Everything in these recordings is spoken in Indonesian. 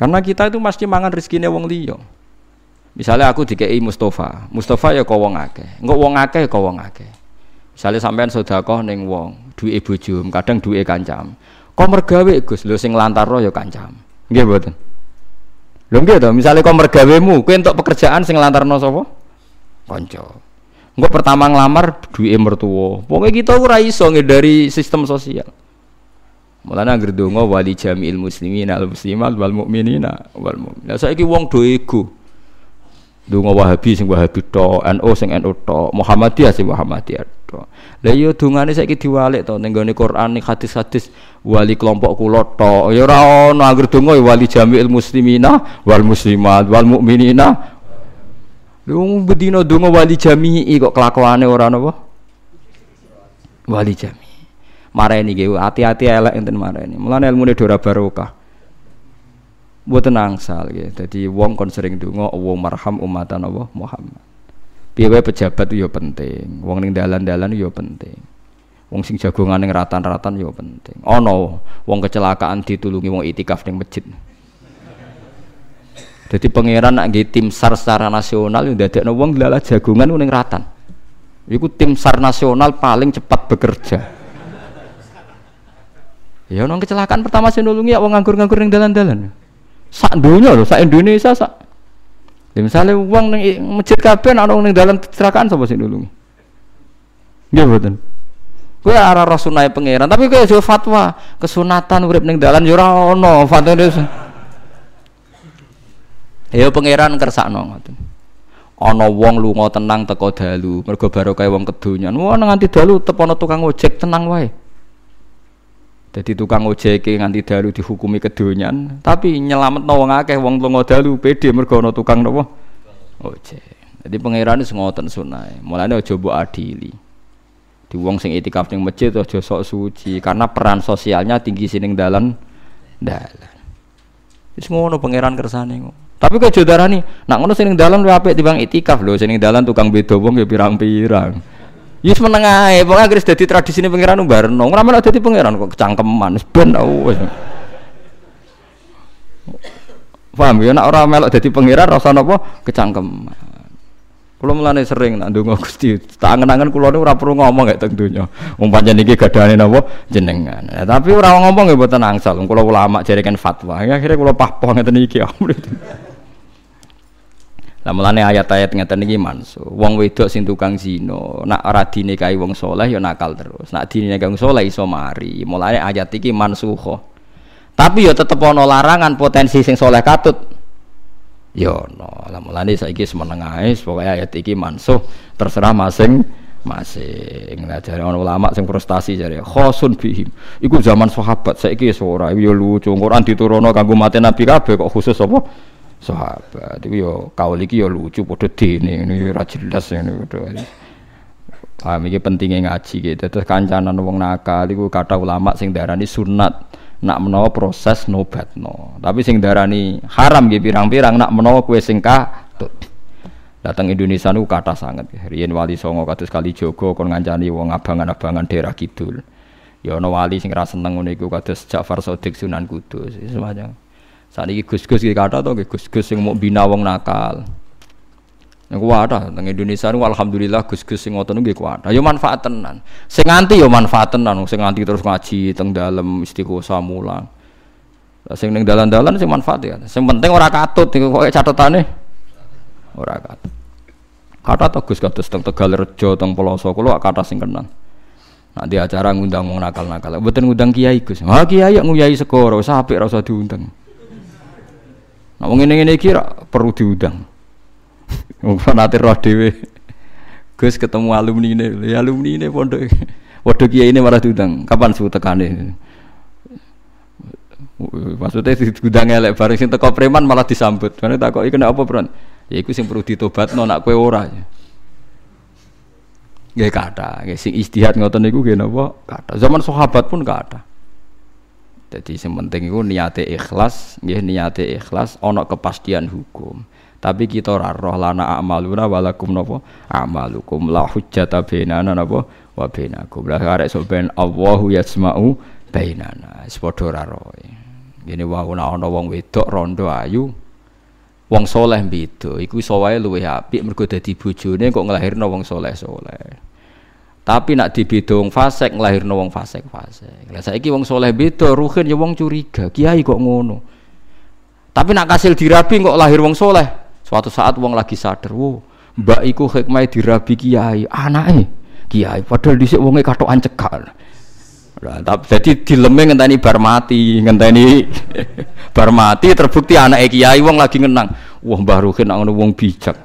Karena kita itu mesti mangan rezekinya wong liya. Misalnya aku dikei Mustafa, Mustafa ya kau wong akeh, enggak wong akeh kau wong akeh. Misalnya sampean sedekah ning wong, duwe bojo, kadang duwe kancam. Kok mergawe Gus, lho sing lantarno ya kancam. Nggih mboten. Lho nggih to, misale kok mergawemu, kowe entuk pekerjaan sing lantarno sapa? Kanca. Engko pertama nglamar duwe mertua. Pokoke kita ora iso dari sistem sosial. Mulane anggere donga wali jami'il muslimin al muslimat wal mukminina wal mu'min. Lah saiki wong do ego. Donga Wahabi sing Wahabi to, NU sing NU to, Muhammadiyah sing Muhammadiyah to. Lah iya dungane saiki diwalik to ning gone Quran ning hadis-hadis wali kelompok kula to. Ya ora ono anggere donga ya wali jami'il muslimina wal muslimat wal mukminina. Lu bedino donga wali jami'i kok kelakuane ora napa? Wali jami'i mareni nggih hati-hati elek enten mareni. Mulane ilmune ora barokah. Mboten angsal nggih. Dadi wong kon sering donga Allah marham umatan Allah Muhammad. Piye pejabat yo penting wong ning dalan-dalan yo penting wong sing jagongan ning ratan-ratan yo penting. Ana wong kecelakaan ditulungi wong itikaf ning masjid. Jadi pangeran nak nggih tim SAR secara nasional yo dadekno wong lalah jagongan ning ratan. Iku tim SAR nasional paling cepat bekerja Ya nong kecelakaan pertama sing nulungi ya wong nganggur-nganggur ning dalan-dalan. Sak dunia lho, sak Indonesia sak. Ya misalnya uang ning masjid kabeh ana ning dalan kecelakaan sapa sing nulungi? Nggih mboten. Kowe arah roh pangeran, tapi kowe aja fatwa kesunatan urip ning dalan ya ora ono fatwa Ya pangeran kersakno ngoten. Ana wong lunga tenang teko dalu, mergo barokah wong kedonyan. Wah nganti dalu tepono tukang ojek tenang wae. Jadi tukang ojek nganti dalu dihukumi kedonyan, tapi nyelamet wong akeh wong lunga dalu pede mergo ana tukang napa? Ojek. Jadi pangeran wis ngoten sunai. Mulane aja mbok adili. Di wong sing itikaf ning masjid aja sok suci karena peran sosialnya tinggi sining dalan dalan. Wis ngono pangeran kersane. Tapi kok jodarani, nak ngono sing dalan luwih apik timbang itikaf lho, sing dalan tukang beda wong ya pirang-pirang. Yus meneng ae, pokoke anggere dadi tradisine pangeran barno. Ora melok dadi pangeran kok kecangkeman, ben wis. Paham ya nek ora melok dadi pangeran rasa napa kecangkeman. Kula mulane sering nak ndonga Gusti, tak angen-angen kula perlu ngomong gak teng donya. Wong pancen iki jenengan. Nah, tapi ora ngomong ya mboten angsal. Kula ulama jare kan fatwa. Akhire kula pahpoh ngeten iki. Lah mulane ayat-ayat ngeten iki mansu. Wong wedok sing tukang zina, nak ora dinikahi wong soleh ya nakal terus. Nak dinikahi wong soleh iso mari. Mulane ayat iki mansuho. Tapi ya tetep ana larangan potensi sing soleh katut. Ya ono. Lah mulane saiki semeneng ae pokoke ayat iki mansuh terserah masing masing. Lah jare ulama sing frustasi jare khosun bihim. Iku zaman sahabat saiki wis ora. Ya lucu. Quran diturunno kanggo mate nabi kabeh kok khusus apa? Sahabat itu yo kaul iki yo lucu padha dene ini ora jelas ngene padha Ah, iki pentingnya ngaji gitu. Terus kancanan wong nakal iku kata ulama sing darani sunat nak menawa proses nobat no. Tapi sing darani haram gitu pirang-pirang nak menawa kue sing katut. Datang Indonesia nu kata sangat. Riyen wali songo kados kali Jogo kon ngancani wong abangan-abangan daerah kidul. Ya ana wali sing ra seneng ngono iku kados Ja'far Shadiq Sunan Kudus. Semacam. Saat ini gus-gus kita kata tuh gus-gus yang mau bina wong nakal. Yang kuat teng Indonesia nu alhamdulillah gus-gus sing ngoten nggih kuat. Yo manfaat tenan. Sing nganti yo manfaat tenan, sing nganti terus ngaji teng dalem istiqosah mulang. Lah sing dalan-dalan sing manfaat ya. Sing penting ora katut iku kok catetane. Ora katut. Kata to Gus kados teng Tegal Rejo teng Peloso kula kata sing kenal. Di acara ngundang wong nakal-nakal. Mboten ngundang kiai Gus. Ha kiai nguyai segoro, sampe ora usah diundang. Nah, wong ngene-ngene iki perlu diundang. Wong fanatik roh dhewe. Gus ketemu alumni ini, ya alumni ini pondok. Waduh kiai ini malah diundang. Kapan suhu tekane? Maksudnya diundang elek bareng sing teko preman malah disambut. Karena takoki kena apa, Bro? Ya iku sing perlu ditobatno nak kowe ora. Nggih kata, nggih sing istihad ngoten niku nggih napa? Kata. Zaman sahabat pun kata. Jadi yang penting itu niate ikhlas, nggih ikhlas ana kepastian hukum. Tapi kita ora roh lana amaluna walakum napa amalukum la hujjata bainana napa wa bainakum. Lah arek sok ben Allahu yasma'u bainana. Wis padha ora roh. Ana wong wedok rondo ayu wong soleh beda iku iso wae luwih apik mergo dadi bojone kok nglahirno wong soleh-soleh. Tapi nak dibeda wong fasik nglahirno wong fasik-fasik. Lah saiki wong soleh beda, ruhin ya wong curiga. Kiai kok ngono. Tapi nak kasil dirabi kok lahir wong soleh. Suatu saat wong lagi sadar, wo, mbak iku hikmah dirabi kiai, anake kiai. Padahal dhisik wonge katokan cekal. Nah, tapi jadi dileme ngenteni bar mati, ngenteni bar mati terbukti anak kiai wong lagi ngenang. Wah, Mbah Ruhin ngono wong bijak.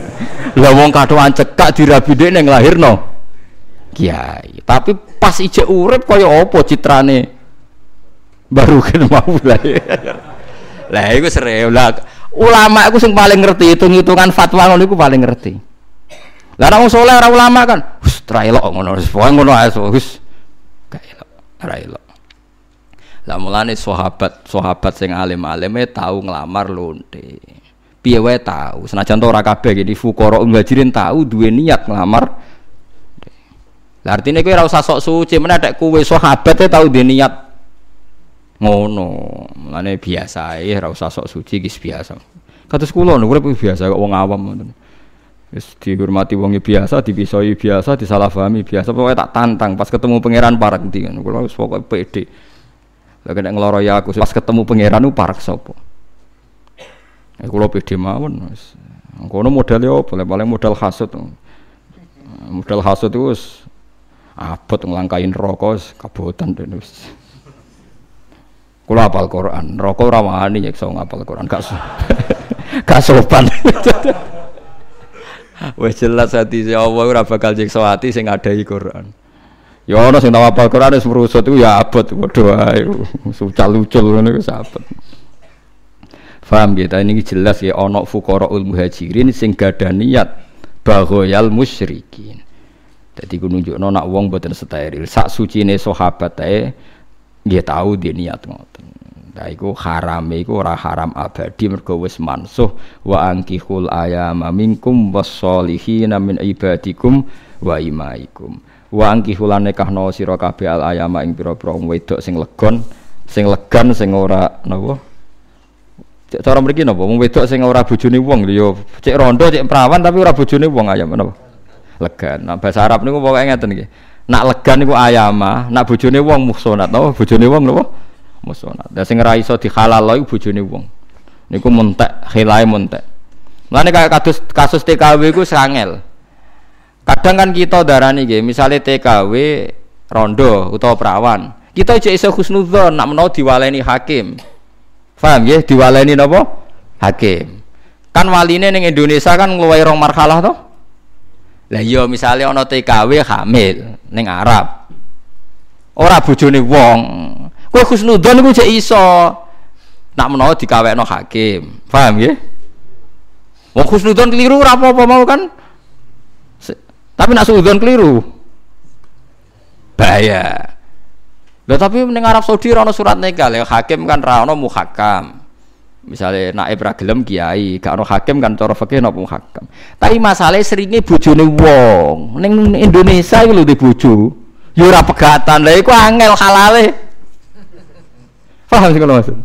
Lah wong katokan cekak dirabi lahir lahirno kiai. Tapi pas ije urip kaya apa citrane Mbah Ruhin mau lah. Lah iku serew lah. Ulama iku sing paling ngerti hitung-hitungan fatwa ngono iku paling ngerti. Lah ora wong saleh ora ulama kan, wis tra elok ngono, wis ngono ae wis ora elok. Lah mulane sahabat, sahabat sing alim-alime tahu nglamar lonte. Piye wae tahu, senajan ora kabeh iki fuqara muhajirin tahu duwe niat nglamar. Lah artine kowe ora usah sok suci, meneh nek kowe sahabat e tahu duwe niat ngono. Mulane biasa ae ora usah sok suci iki biasa. Kados kula niku urip biasa kok wong awam ngoten. Wis dihormati wong biasa, dipisoi biasa, disalahpahami biasa. Pokoknya tak tantang pas ketemu pangeran parek ndi kan. Kula wis pokoke pede. Lah kena ngeloro ya aku pas ketemu pangeran ku parek sapa? Ya kula pede mawon wis. Kono modele opo? Paling modal hasud. Modal hasud itu wis abot nglangkain rokok wis kabotan wis. Kula apal Quran, rokok ora wani nyekso ngapal Quran gak gak sopan. Wes jelas hati si Allah ora bakal nyiksa hati sing ngadai Quran. Ya ana sing tau apal Quran wis merusut iku ya abot padha ae. Sucal-lucul ngono wis abot. Faham ya, ini jelas ya ana fuqaraul muhajirin sing niat baghayal musyrikin. Dadi ku nunjukno nak wong boten steril. Sak sucine sahabat ae nggih tahu dia niat ngoten. Nah iku haram iku ora haram abadi mergo wis mansuh wa ankihul ayama minkum wassolihin min ibadikum wa imaikum. Wa ankihul nikahno sira kabeh al ayama ing pira-pira wedok sing legon, sing legan sing ora napa? Cara mriki napa? Wong wedok sing ora bojone wong lho ya cek rondo cek perawan tapi ora bojone wong ayam napa? Legan. Nah bahasa Arab niku pokoke ngeten iki. Nak legan niku ayama, nak bojone wong muhsonat napa? Bojone wong napa? musonat. Dan sing ra iso dihalal iku bojone wong. Niku muntek, khilae muntek. Mulane kayak kasus kasus TKW iku sangel. Kadang kan kita darani nggih, misale TKW rondo utawa perawan. Kita aja iso husnudzon nak menawa diwaleni hakim. Paham nggih? Diwaleni napa? Hakim. Kan waline ning Indonesia kan ngluwahi rong marhalah toh? Lah iya misale ana TKW hamil ning Arab. Ora bojone wong, Kowe husnudzon iku cek iso. Nak menawa dikawekno hakim. Paham ya? Wong husnudzon keliru apa-apa mau kan. Tapi nak suudzon keliru. Bahaya. Lah tapi ning Arab Saudi ora surat nikah, ya hakim kan ra ono muhakam. Misalnya naib ra gelem kiai, gak ono hakim kan cara fikih napa muhakam. Tapi masalahnya seringnya bojone wong. Ning Indonesia iki lho di bojo. Ya ora pegatan. Lah iku angel halale. Paham sih kalau maksud?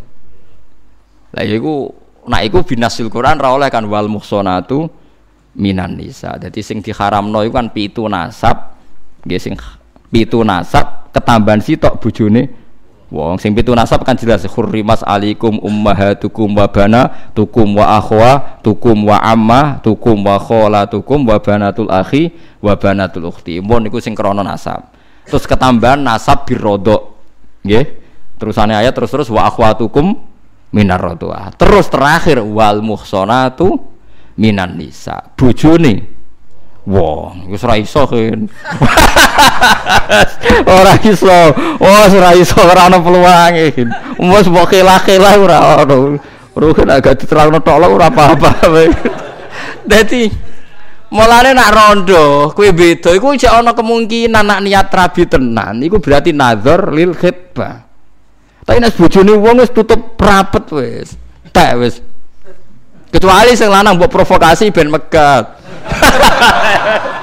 Lah ya iku nak iku binasil Quran ra oleh kan wal muhsanatu minan nisa. Jadi sing diharamno iku kan pitu nasab, nggih sing pitu nasab ketambahan sitok bojone wong sing pitu nasab kan jelas hurrimas alikum ummahatukum wa tukum wa akhwa tukum wa amma tukum wa tukum wa banatul akhi wa banatul ukhti. Mun niku sing krana nasab. Terus ketambahan nasab birodok. Nggih. Terusannya ayat terus terus wa akhwatukum minar rotua. Terus terakhir wal muhsonatu minan nisa. Bojone wong wis ora iso kan. ora iso. Oh, ora iso ora ana peluange. Wis mbok kelah-kelah ora ono. Rugen agak diterangno tok ora apa-apa. Dadi Mulane nak rondo, kue beda, iku cek ana kemungkinan nak niat rabi tenan, iku berarti nazar lil khitbah. Tapi nek bojone wong wis tutup rapet wis. Tak wis. Kecuali sing lanang mbok provokasi ben megat.